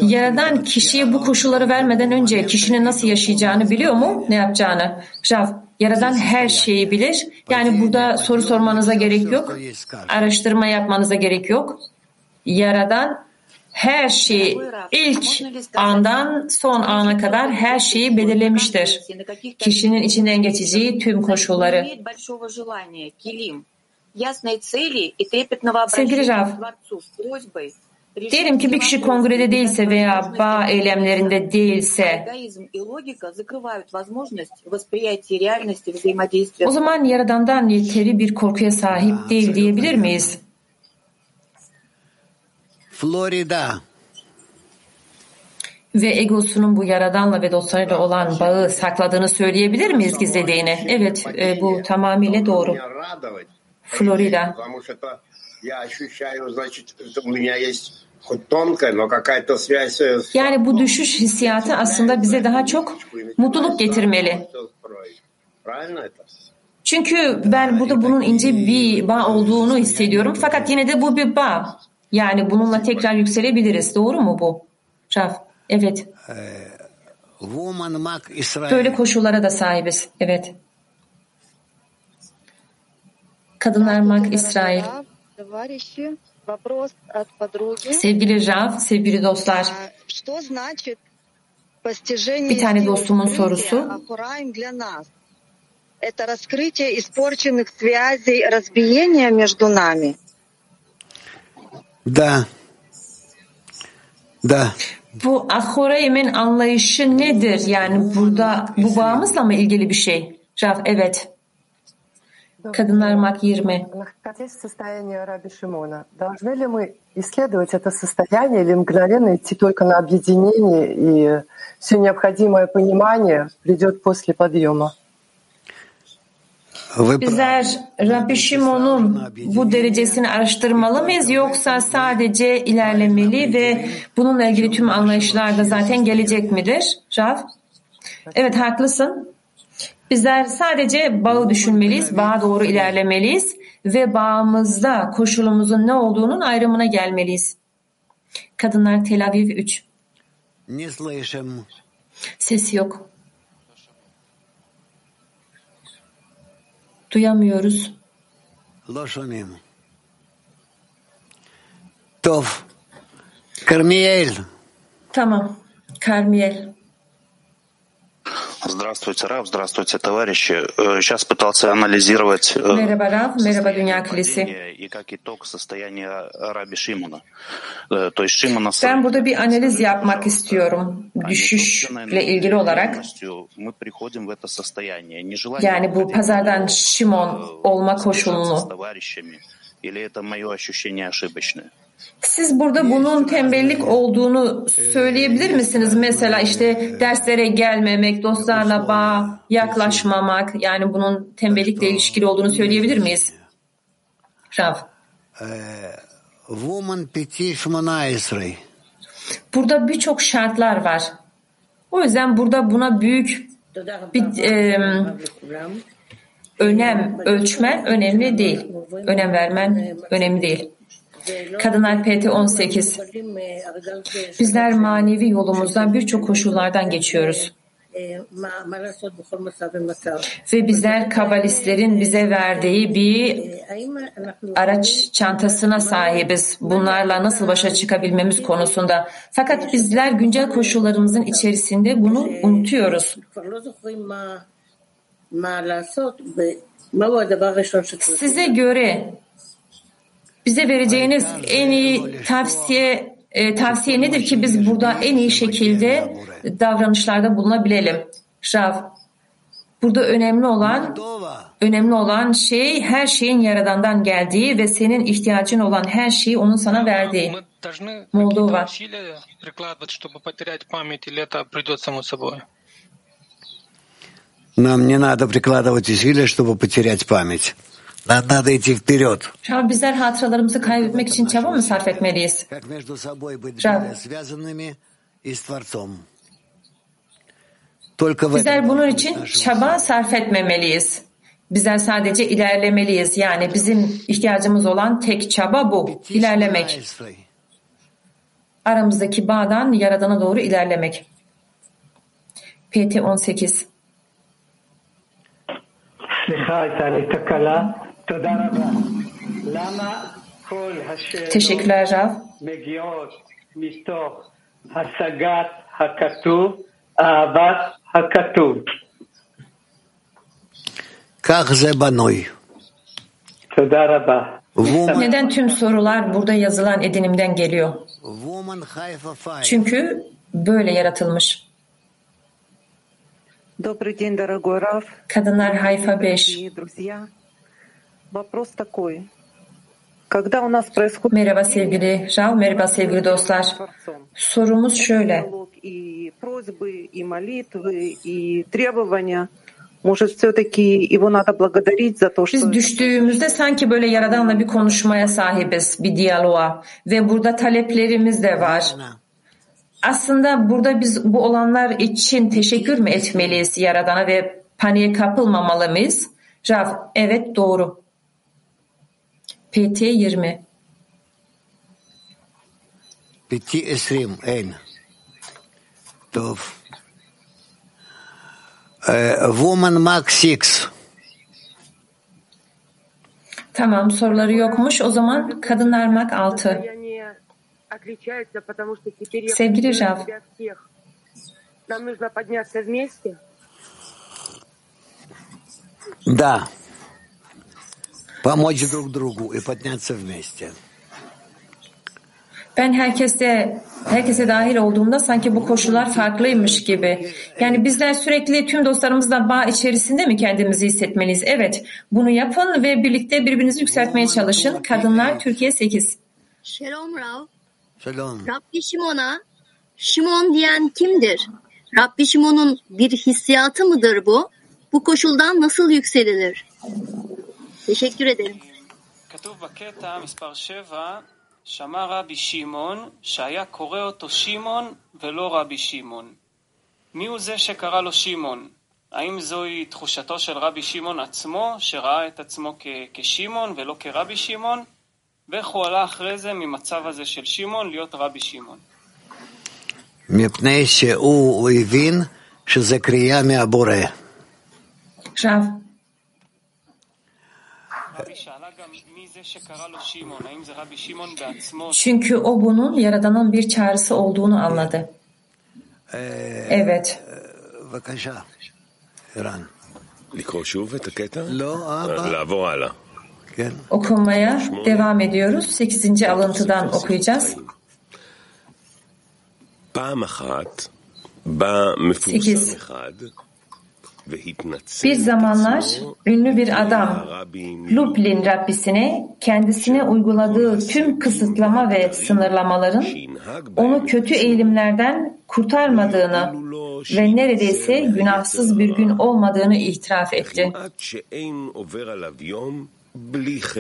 Yaradan kişiye bu koşulları vermeden önce kişinin nasıl yaşayacağını biliyor mu? Ne yapacağını? Rav, Yaradan her şeyi bilir. Yani burada soru sormanıza gerek yok. Araştırma yapmanıza gerek yok. Yaradan her şeyi ilk andan son ana kadar her şeyi belirlemiştir. Kişinin içinden geçeceği tüm koşulları. Sevgili Rav, Diyelim ki bir kişi kongrede değilse veya bağ eylemlerinde değilse o zaman Yaradan'dan yeteri bir korkuya sahip değil diyebilir miyiz? Florida ve egosunun bu yaradanla ve dostlarıyla olan bağı sakladığını söyleyebilir miyiz gizlediğini? Evet, e, bu tamamıyla doğru. Florida. Yani bu düşüş hissiyatı aslında bize daha çok mutluluk getirmeli. Çünkü ben burada bunun ince bir bağ olduğunu hissediyorum. Fakat yine de bu bir bağ. Yani bununla tekrar yükselebiliriz. Doğru mu bu? Raf, evet. Böyle koşullara da sahibiz. Evet. Kadınlar Mak İsrail. Товарищи, вопрос от подруги. Sevgili Rav, sevgili dostlar. Что значит постижение Bir tane dostumun sorusu. Ахураим для нас? Это раскрытие испорченных связей, разбиение между нами? Да. Да. Bu Ahoraim'in anlayışı nedir? Yani burada bu bağımızla mı ilgili bir şey? Rav, evet. Kadınlar Mak 20. Находясь в состоянии Раби Шимона, должны ли мы исследовать это состояние или мгновенно идти только на объединение и все необходимое понимание придет после подъема? Bizler Rabbi Shimon'un bu derecesini araştırmalı mıyız yoksa sadece ilerlemeli ve bununla ilgili tüm anlayışlar da zaten gelecek midir? Rav? Evet haklısın. Bizler sadece bağı düşünmeliyiz, bağa doğru ilerlemeliyiz ve bağımızda koşulumuzun ne olduğunun ayrımına gelmeliyiz. Kadınlar Tel Aviv 3 Ses yok. Duyamıyoruz. Loşonim. Tov. Karmiel. Tamam. Karmiel. Здравствуйте, Рав, здравствуйте, товарищи. Сейчас пытался анализировать э, Merhaba Rav, merhaba Dünya Kilisi. и как итог состояния Раби Шимона. Э, То есть Шимона Ben burada bir analiz yapmak istiyorum. Düşüşle ilgili olarak. Yani bu pazardan Şimon olma koşulunu. Или это мое ощущение ошибочное? Siz burada bunun tembellik olduğunu söyleyebilir misiniz? Mesela işte derslere gelmemek, dostlarla bağ yaklaşmamak, yani bunun tembellikle ilişkili olduğunu söyleyebilir miyiz? Rav. 18. Burada birçok şartlar var. O yüzden burada buna büyük bir e, önem ölçmen önemli değil. Önem vermen önemli değil. Kadınlar PT 18. Bizler manevi yolumuzdan birçok koşullardan geçiyoruz. Ve bizler kabalistlerin bize verdiği bir araç çantasına sahibiz. Bunlarla nasıl başa çıkabilmemiz konusunda. Fakat bizler güncel koşullarımızın içerisinde bunu unutuyoruz. Size göre bize vereceğiniz en iyi tavsiye e, tavsiye nedir ki biz burada en iyi şekilde davranışlarda bulunabilelim? Rav. Burada önemli olan önemli olan şey her şeyin Yaradan'dan geldiği ve senin ihtiyacın olan her şeyi onun sana verdiği. Moldova. прикладывать, чтобы потерять память, или это придет само собой? Нам не надо прикладывать усилия, чтобы потерять память. Rav bizler hatıralarımızı kaybetmek için çaba mı sarf etmeliyiz? Rav, bizler bunun için çaba sarf etmemeliyiz. Bizler sadece ilerlemeliyiz. Yani bizim ihtiyacımız olan tek çaba bu. İlerlemek. Aramızdaki bağdan Yaradan'a doğru ilerlemek. PT 18 Sliha, Teşekkürler Rav. Neden tüm sorular burada yazılan edinimden geliyor? Çünkü böyle yaratılmış. Kadınlar Hayfa 5. Merhaba sevgili Rav, merhaba sevgili dostlar. Sorumuz şöyle. Biz düştüğümüzde sanki böyle Yaradan'la bir konuşmaya sahibiz, bir diyaloğa ve burada taleplerimiz de var. Aslında burada biz bu olanlar için teşekkür mü etmeliyiz Yaradan'a ve paniğe kapılmamalı mıyız? Rav, evet doğru. PT 20 PT 20 en. Tov. Woman Mark 6. Tamam soruları yokmuş. O zaman Kadınlar Mark 6. Sevgili Rav. Нам нужно подняться вместе. Да Помочь друг другу и подняться вместе. Ben herkeste herkese dahil olduğumda sanki bu koşullar farklıymış gibi. Yani bizler sürekli tüm dostlarımızla bağ içerisinde mi kendimizi hissetmeliyiz? Evet. Bunu yapın ve birlikte birbirinizi yükseltmeye çalışın. Kadınlar Türkiye 8. Şelom Rav. Shalom. Rabbi Şimon'a Şimon diyen kimdir? Rabbi Şimon'un bir hissiyatı mıdır bu? Bu koşuldan nasıl yükselilir? Teşekkür ederim. כתוב בקטע מספר 7, שמע רבי שמעון שהיה קורא אותו שמעון ולא רבי שמעון. מי הוא זה שקרא לו שמעון? האם זוהי תחושתו של רבי שמעון עצמו, שראה את עצמו כ- כשמעון ולא כרבי שמעון? ואיך הוא עלה אחרי זה ממצב הזה של שמעון להיות רבי שמעון? מפני שהוא הבין שזה קריאה מהבורא. Rav. Çünkü o bunun Yaradan'ın bir çağrısı olduğunu anladı. Evet. Okunmaya devam ediyoruz. Sekizinci alıntıdan okuyacağız. 8 bir zamanlar ünlü bir adam Lublin Rabbisine kendisine uyguladığı tüm kısıtlama ve sınırlamaların onu kötü eğilimlerden kurtarmadığını ve neredeyse günahsız bir gün olmadığını itiraf etti.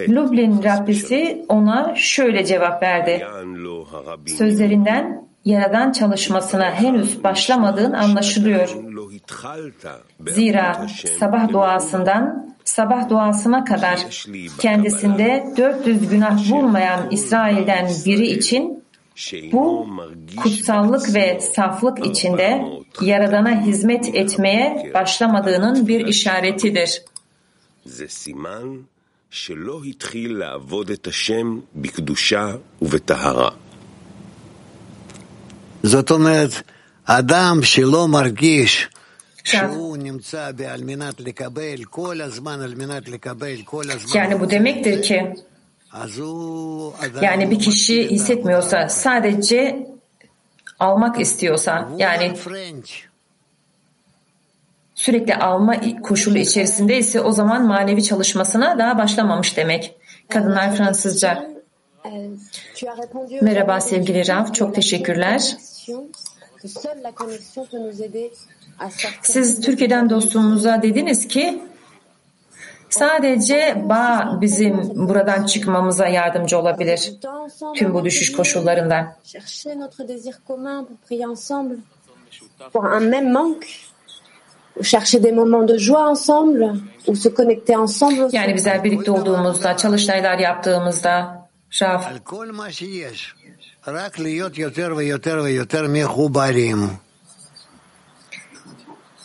Lublin Rabbisi ona şöyle cevap verdi. Sözlerinden Yaradan çalışmasına henüz başlamadığın anlaşılıyor. לא התחלת Zira sabah duasından sabah duasına kadar kendisinde 400 günah bulmayan İsrail'den biri için bu kutsallık ve saflık içinde Yaradan'a hizmet etmeye başlamadığının bir işaretidir. זה סימן שלא התחיל לעבוד את השם בקדושה ובטהרה. Yani bu demektir ki yani bir kişi hissetmiyorsa sadece almak istiyorsa yani sürekli alma koşulu içerisinde ise o zaman manevi çalışmasına daha başlamamış demek. Kadınlar Fransızca. Merhaba sevgili Raf, çok teşekkürler. Siz Türkiye'den dostumuza dediniz ki sadece bağ bizim buradan çıkmamıza yardımcı olabilir tüm bu düşüş koşullarında. Pour un même manque chercher des moments de joie ensemble ou se connecter ensemble. Yani bizler birlikte olduğumuzda, çalıştaylar yaptığımızda, Raf. רק להיות יותר ויותר ויותר מחוברים.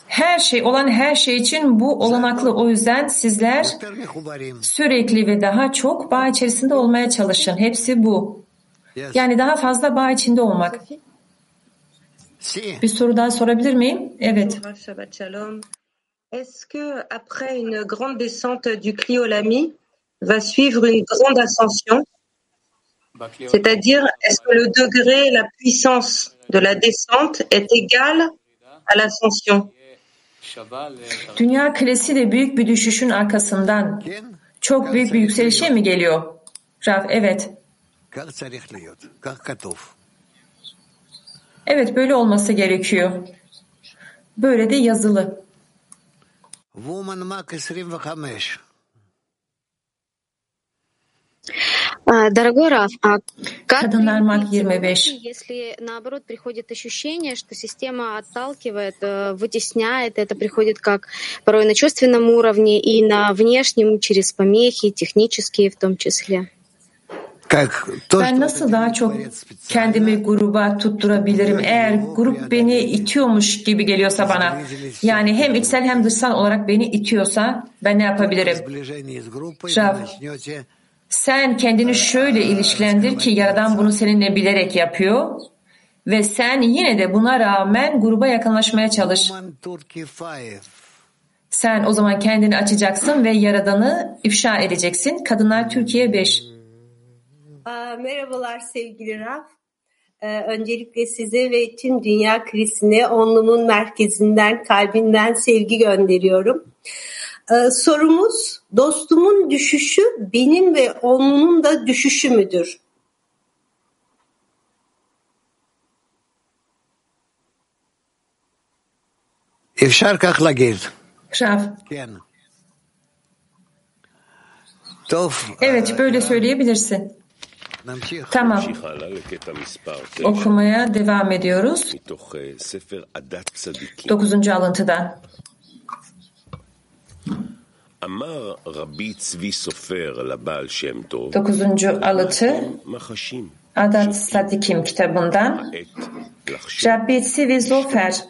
Her şey, olan her şey için bu olanaklı. O yüzden sizler sürekli ve daha çok bağ içerisinde olmaya çalışın. Hepsi bu. Yani daha fazla bağ içinde olmak. Bir soru daha sorabilir miyim? Evet. Est-ce que après une grande descente du Cliolami va suivre une grande ascension C'est-à-dire, est-ce que le degré, la puissance de la descente est égale à l'ascension Dünya klasi de büyük bir düşüşün arkasından çok büyük bir yükselişe mi geliyor? Raf, evet. Evet, böyle olması gerekiyor. Böyle de yazılı. Woman Mark 25. Дорогой Раф, а как 25. если наоборот приходит ощущение, что система отталкивает, вытесняет, это приходит как порой на чувственном уровне и на внешнем через помехи, технические в том числе? Ben nasıl daha çok kendimi gruba tutturabilirim eğer grup beni itiyormuş gibi geliyorsa bana yani hem içsel hem dışsal olarak beni itiyorsa ben ne yapabilirim? Rav, sen kendini şöyle ilişkilendir ki Yaradan bunu seninle bilerek yapıyor ve sen yine de buna rağmen gruba yakınlaşmaya çalış. Sen o zaman kendini açacaksın ve Yaradan'ı ifşa edeceksin. Kadınlar Türkiye 5. Merhabalar sevgili Raf. Öncelikle size ve tüm dünya krizine onlumun merkezinden, kalbinden sevgi gönderiyorum. Sorumuz dostumun düşüşü benim ve onlunun da düşüşü müdür? אפשר כך להגיד. Rav. כן. טוב. Evet böyle söyleyebilirsin. Tamam. Okumaya devam ediyoruz. Dokuzuncu alıntıdan. Dokuzuncu alıntı Adat Sadikim kitabından Rabbi Tzvi Zofer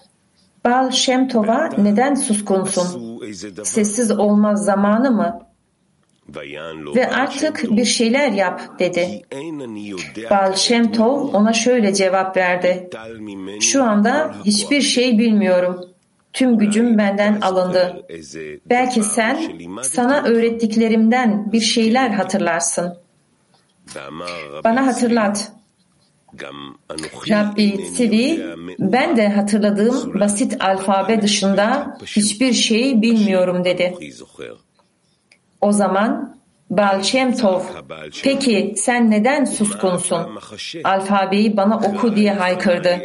Bal Shem Tov'a neden suskunsun? Sessiz olmaz zamanı mı? Ve artık bir şeyler yap dedi. Bal Shem Tov ona şöyle cevap verdi. Şu anda hiçbir şey bilmiyorum. Tüm gücüm benden alındı. Belki sen sana öğrettiklerimden bir şeyler hatırlarsın. Bana hatırlat. Rabbi Sivi, ben de hatırladığım basit alfabe dışında hiçbir şey bilmiyorum dedi. O zaman Baal Shem Tov, peki sen neden suskunsun? Alfabeyi bana oku diye haykırdı.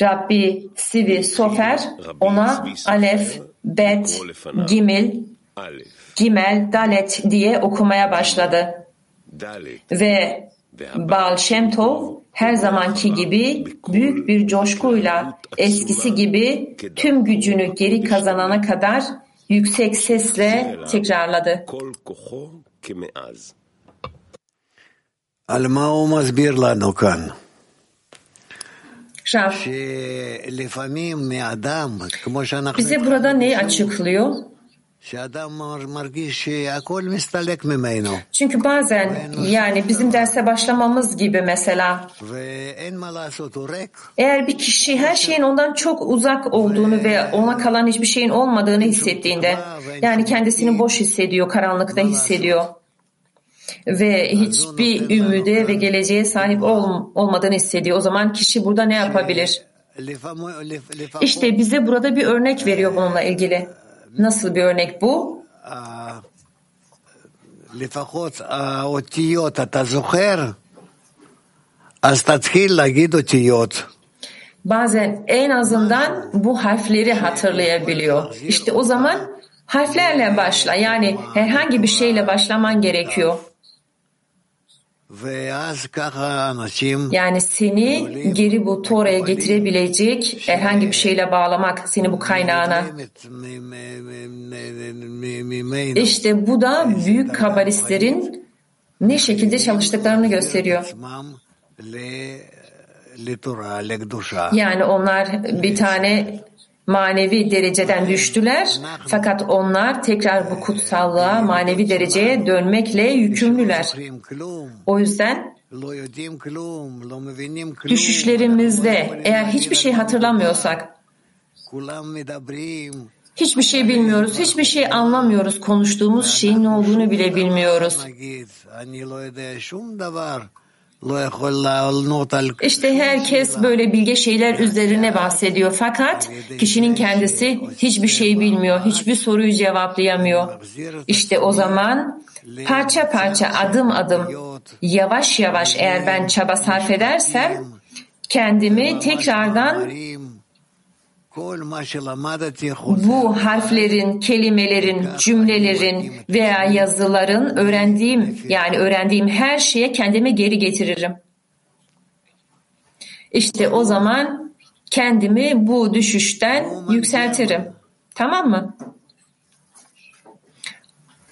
Rabbi Sivi Sofer ona Alef, Bet, Gimel, Gimel, Dalet diye okumaya başladı. Ve Baal Shem Tov her zamanki gibi büyük bir coşkuyla eskisi gibi tüm gücünü geri kazanana kadar yüksek sesle tekrarladı. Alma o masbir lanu kan. Rab, bize burada neyi açıklıyor? Çünkü bazen yani bizim derse başlamamız gibi mesela. Eğer bir kişi her şeyin ondan çok uzak olduğunu ve ona kalan hiçbir şeyin olmadığını hissettiğinde yani kendisini boş hissediyor, karanlıkta hissediyor. ve hiçbir ümide ve geleceğe sahip ol, olmadığını hissediyor. O zaman kişi burada ne yapabilir? İşte bize burada bir örnek veriyor bununla ilgili. Nasıl bir örnek bu? לפחות האותיות אתה זוכר? אז תתחיל להגיד אותיות. Bazen en azından bu harfleri hatırlayabiliyor. İşte o zaman harflerle başla. Yani herhangi bir şeyle başlaman gerekiyor. Yani seni geri bu Tora'ya getirebilecek herhangi bir şeyle bağlamak seni bu kaynağına. İşte bu da büyük kabalistlerin ne şekilde çalıştıklarını gösteriyor. Yani onlar bir tane manevi dereceden düştüler fakat onlar tekrar bu kutsallığa manevi dereceye dönmekle yükümlüler. O yüzden düşüşlerimizde eğer hiçbir şey hatırlamıyorsak hiçbir şey bilmiyoruz, hiçbir şey anlamıyoruz, konuştuğumuz şeyin ne olduğunu bile bilmiyoruz. İşte herkes böyle bilge şeyler üzerine bahsediyor fakat kişinin kendisi hiçbir şey bilmiyor, hiçbir soruyu cevaplayamıyor. İşte o zaman parça parça adım adım yavaş yavaş eğer ben çaba sarf edersem kendimi tekrardan bu harflerin, kelimelerin, cümlelerin veya yazıların öğrendiğim yani öğrendiğim her şeye kendimi geri getiririm. İşte o zaman kendimi bu düşüşten yükseltirim. Tamam mı?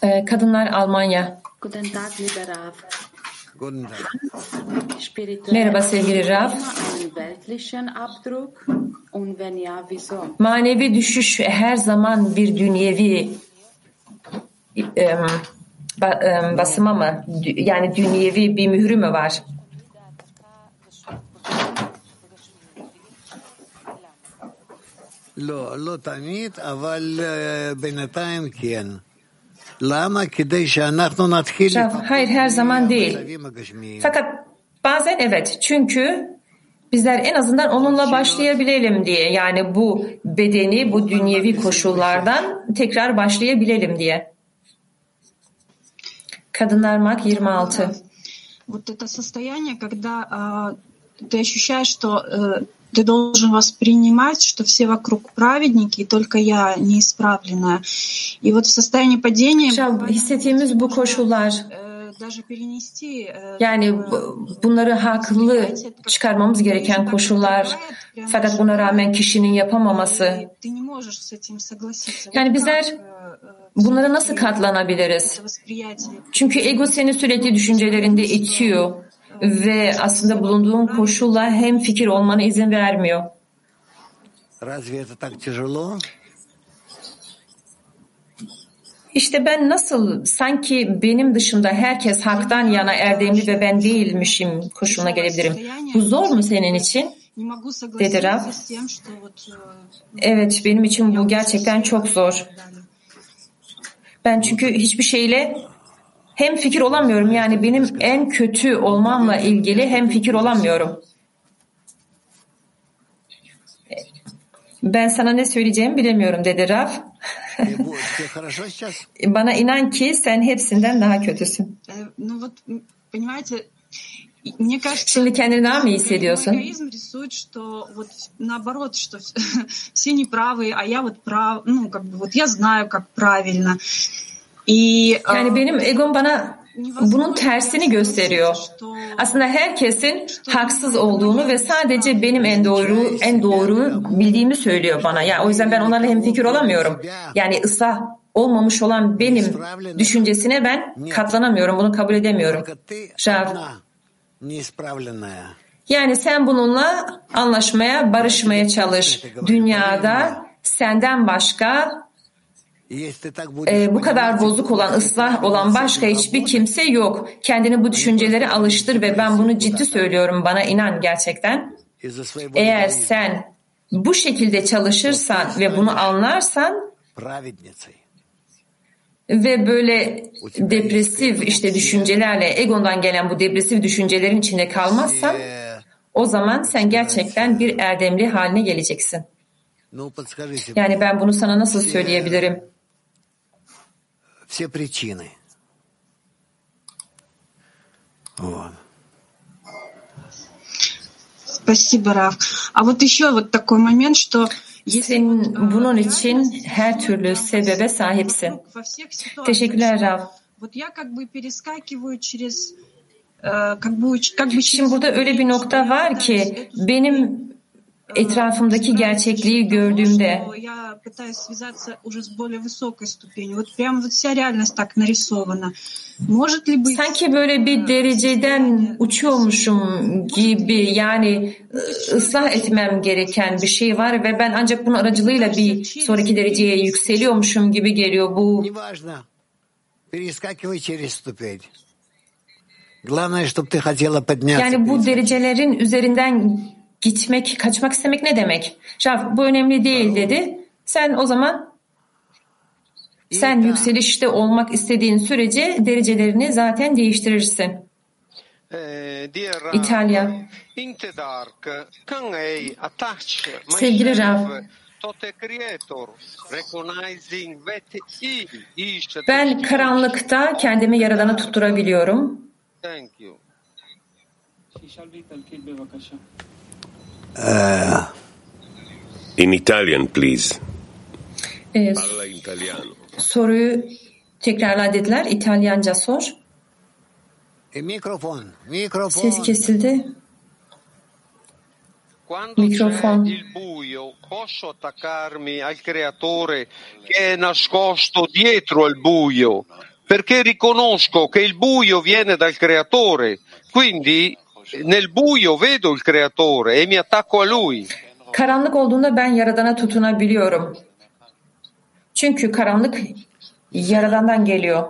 Ee, kadınlar Almanya. Merhaba sevgili Raf. Manevi düşüş her zaman bir dünyevi basıma mı? Yani dünyevi bir mührü mü var? לא, לא תמיד, אבל בינתיים כן. Rav, hayır her zaman değil. Fakat bazen evet çünkü bizler en azından onunla başlayabilelim diye yani bu bedeni bu dünyevi koşullardan tekrar başlayabilelim diye. Kadınlar Mak 26. Вот это состояние, когда ты ощущаешь, что э, ты должен воспринимать, что все вокруг праведники, и только я неисправленная. И вот в состоянии падения... Hissettiğimiz bu koşullar yani bunları haklı çıkarmamız gereken koşullar fakat buna rağmen kişinin yapamaması. Yani bizler bunlara nasıl katlanabiliriz? Çünkü ego seni sürekli düşüncelerinde itiyor ve aslında bulunduğun koşulla hem fikir olmana izin vermiyor. İşte ben nasıl sanki benim dışında herkes haktan yana erdemli ve ben değilmişim koşuluna gelebilirim. Bu zor mu senin için? Dedi Rab. Evet benim için bu gerçekten çok zor. Ben çünkü hiçbir şeyle hem fikir olamıyorum. Yani benim en kötü olmamla ilgili hem fikir olamıyorum. Ben sana ne söyleyeceğimi bilemiyorum dedi Raf. Bana inan ki sen hepsinden daha kötüsün. Şimdi kendini daha mı iyi hissediyorsun? все неправые, а я вот прав, ну как бы вот я знаю, как правильно. Yani benim egom bana bunun tersini gösteriyor. Aslında herkesin haksız olduğunu ve sadece benim en doğru en doğru bildiğimi söylüyor bana. Yani o yüzden ben onlarla hem fikir olamıyorum. Yani ıslah olmamış olan benim düşüncesine ben katlanamıyorum. Bunu kabul edemiyorum. Şav. Yani sen bununla anlaşmaya, barışmaya çalış. Dünyada senden başka e, bu kadar bozuk olan, ıslah olan başka hiçbir kimse yok. Kendini bu düşüncelere alıştır ve ben bunu ciddi söylüyorum. Bana inan gerçekten. Eğer sen bu şekilde çalışırsan ve bunu anlarsan ve böyle depresif işte düşüncelerle egondan gelen bu depresif düşüncelerin içinde kalmazsan o zaman sen gerçekten bir erdemli haline geleceksin. Yani ben bunu sana nasıl söyleyebilirim? Все причины. Вот. Спасибо, Раф. А вот еще вот такой момент, что Senin bunun için her türlü sebebe sahipsin. Teşekkürler Rav. Вот я как бы перескакиваю через как бы, как бы Şimdi burada öyle bir nokta var ki benim etrafımdaki gerçekliği gördüğümde sanki böyle bir dereceden uçuyormuşum gibi yani э, ıslah etmem gereken bir şey var ve ben ancak bunun aracılığıyla bir sonraki dereceye yükseliyormuşum gibi geliyor bu. Yani bu derecelerin üzerinden gitmek, kaçmak istemek ne demek? Şaf bu önemli değil dedi. Sen o zaman sen yükselişte olmak istediğin sürece derecelerini zaten değiştirirsin. İtalya. Sevgili Rav, ben karanlıkta kendimi Yaradan'a tutturabiliyorum. Uh, in Italian, please. Ee, soruyu tekrarla dediler. İtalyanca sor. E, mikrofon, mikrofon. Ses kesildi. Mikrofon. il buio, posso attaccarmi al creatore che è nascosto dietro al buio, perché riconosco che il buio viene dal creatore. Quindi nel buio vedo il creatore e mi attacco a lui. Karanlık olduğunda ben Yaradan'a tutunabiliyorum. Çünkü karanlık Yaradan'dan geliyor.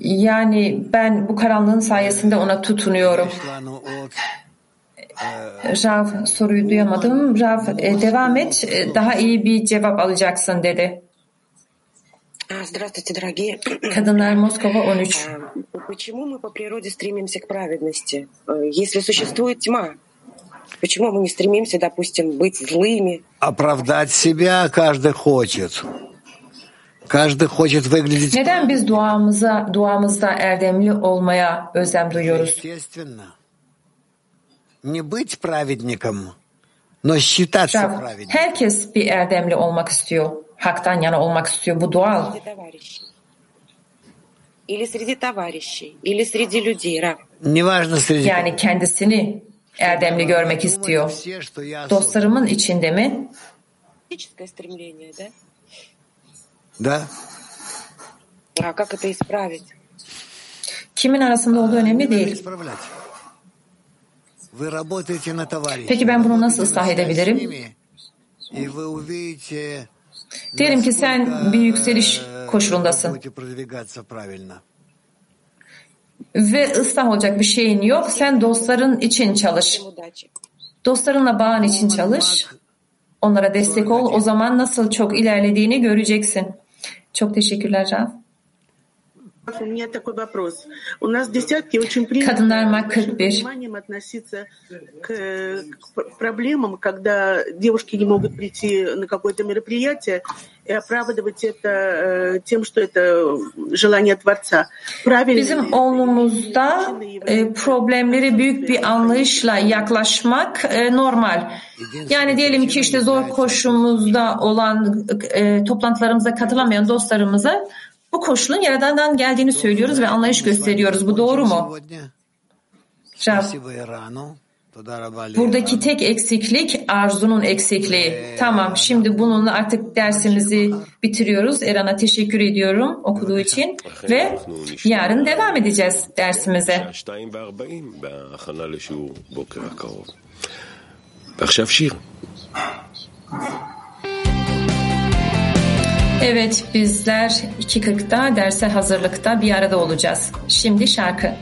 Yani ben bu karanlığın sayesinde ona tutunuyorum. Rav soruyu duyamadım. Rav e, devam et. E, daha iyi bir cevap alacaksın dedi. Здравствуйте, дорогие. Kadınlar Moskova 13. Почему мы по природе стремимся к праведности? Если существует тьма, почему мы не стремимся, допустим, быть злыми? Оправдать себя каждый хочет. Каждый хочет выглядеть... Neden biz duamıza, duamızda erdemli olmaya özlem duyuyoruz? Естественно. Не быть праведником, но считаться праведником. herkes bir erdemli olmak istiyor. Haktan yana olmak istiyor. Bu doğal. Или среди товарищей, или среди людей, Рав. Неважно среди... Yani kendisini erdemli görmek istiyor. Dostlarımın içinde mi? Физическое стремление, да? Да. А как это исправить? Kimin arasında olduğu önemli değil. Вы работаете на товарища. Peki ben bunu nasıl ıslah edebilirim? Diyelim ki sen bir yükseliş koşulundasın. Ve ıslah olacak bir şeyin yok. Sen dostların için çalış. Dostlarınla bağın için çalış. Onlara destek ol. O zaman nasıl çok ilerlediğini göreceksin. Çok teşekkürler Rav. Kadınlar Mak с большим 41. вниманием относиться к, к проблемам, когда девушки не могут прийти на какое-то мероприятие и оправдывать это э, тем, что это желание Творца. Правильно Bizim ли? oğlumuzda e, problemleri büyük bir anlayışla yaklaşmak e, normal. Yani diyelim ki işte zor koşumuzda olan e, toplantılarımıza katılamayan dostlarımıza bu koşulun Yaradan'dan geldiğini söylüyoruz ve anlayış gösteriyoruz. Bu doğru mu? Rab, buradaki tek eksiklik arzunun eksikliği. Tamam şimdi bununla artık dersimizi bitiriyoruz. Eran'a teşekkür ediyorum okuduğu için ve yarın devam edeceğiz dersimize. ועכשיו שיר. Evet bizler 2.40'da derse hazırlıkta bir arada olacağız. Şimdi şarkı.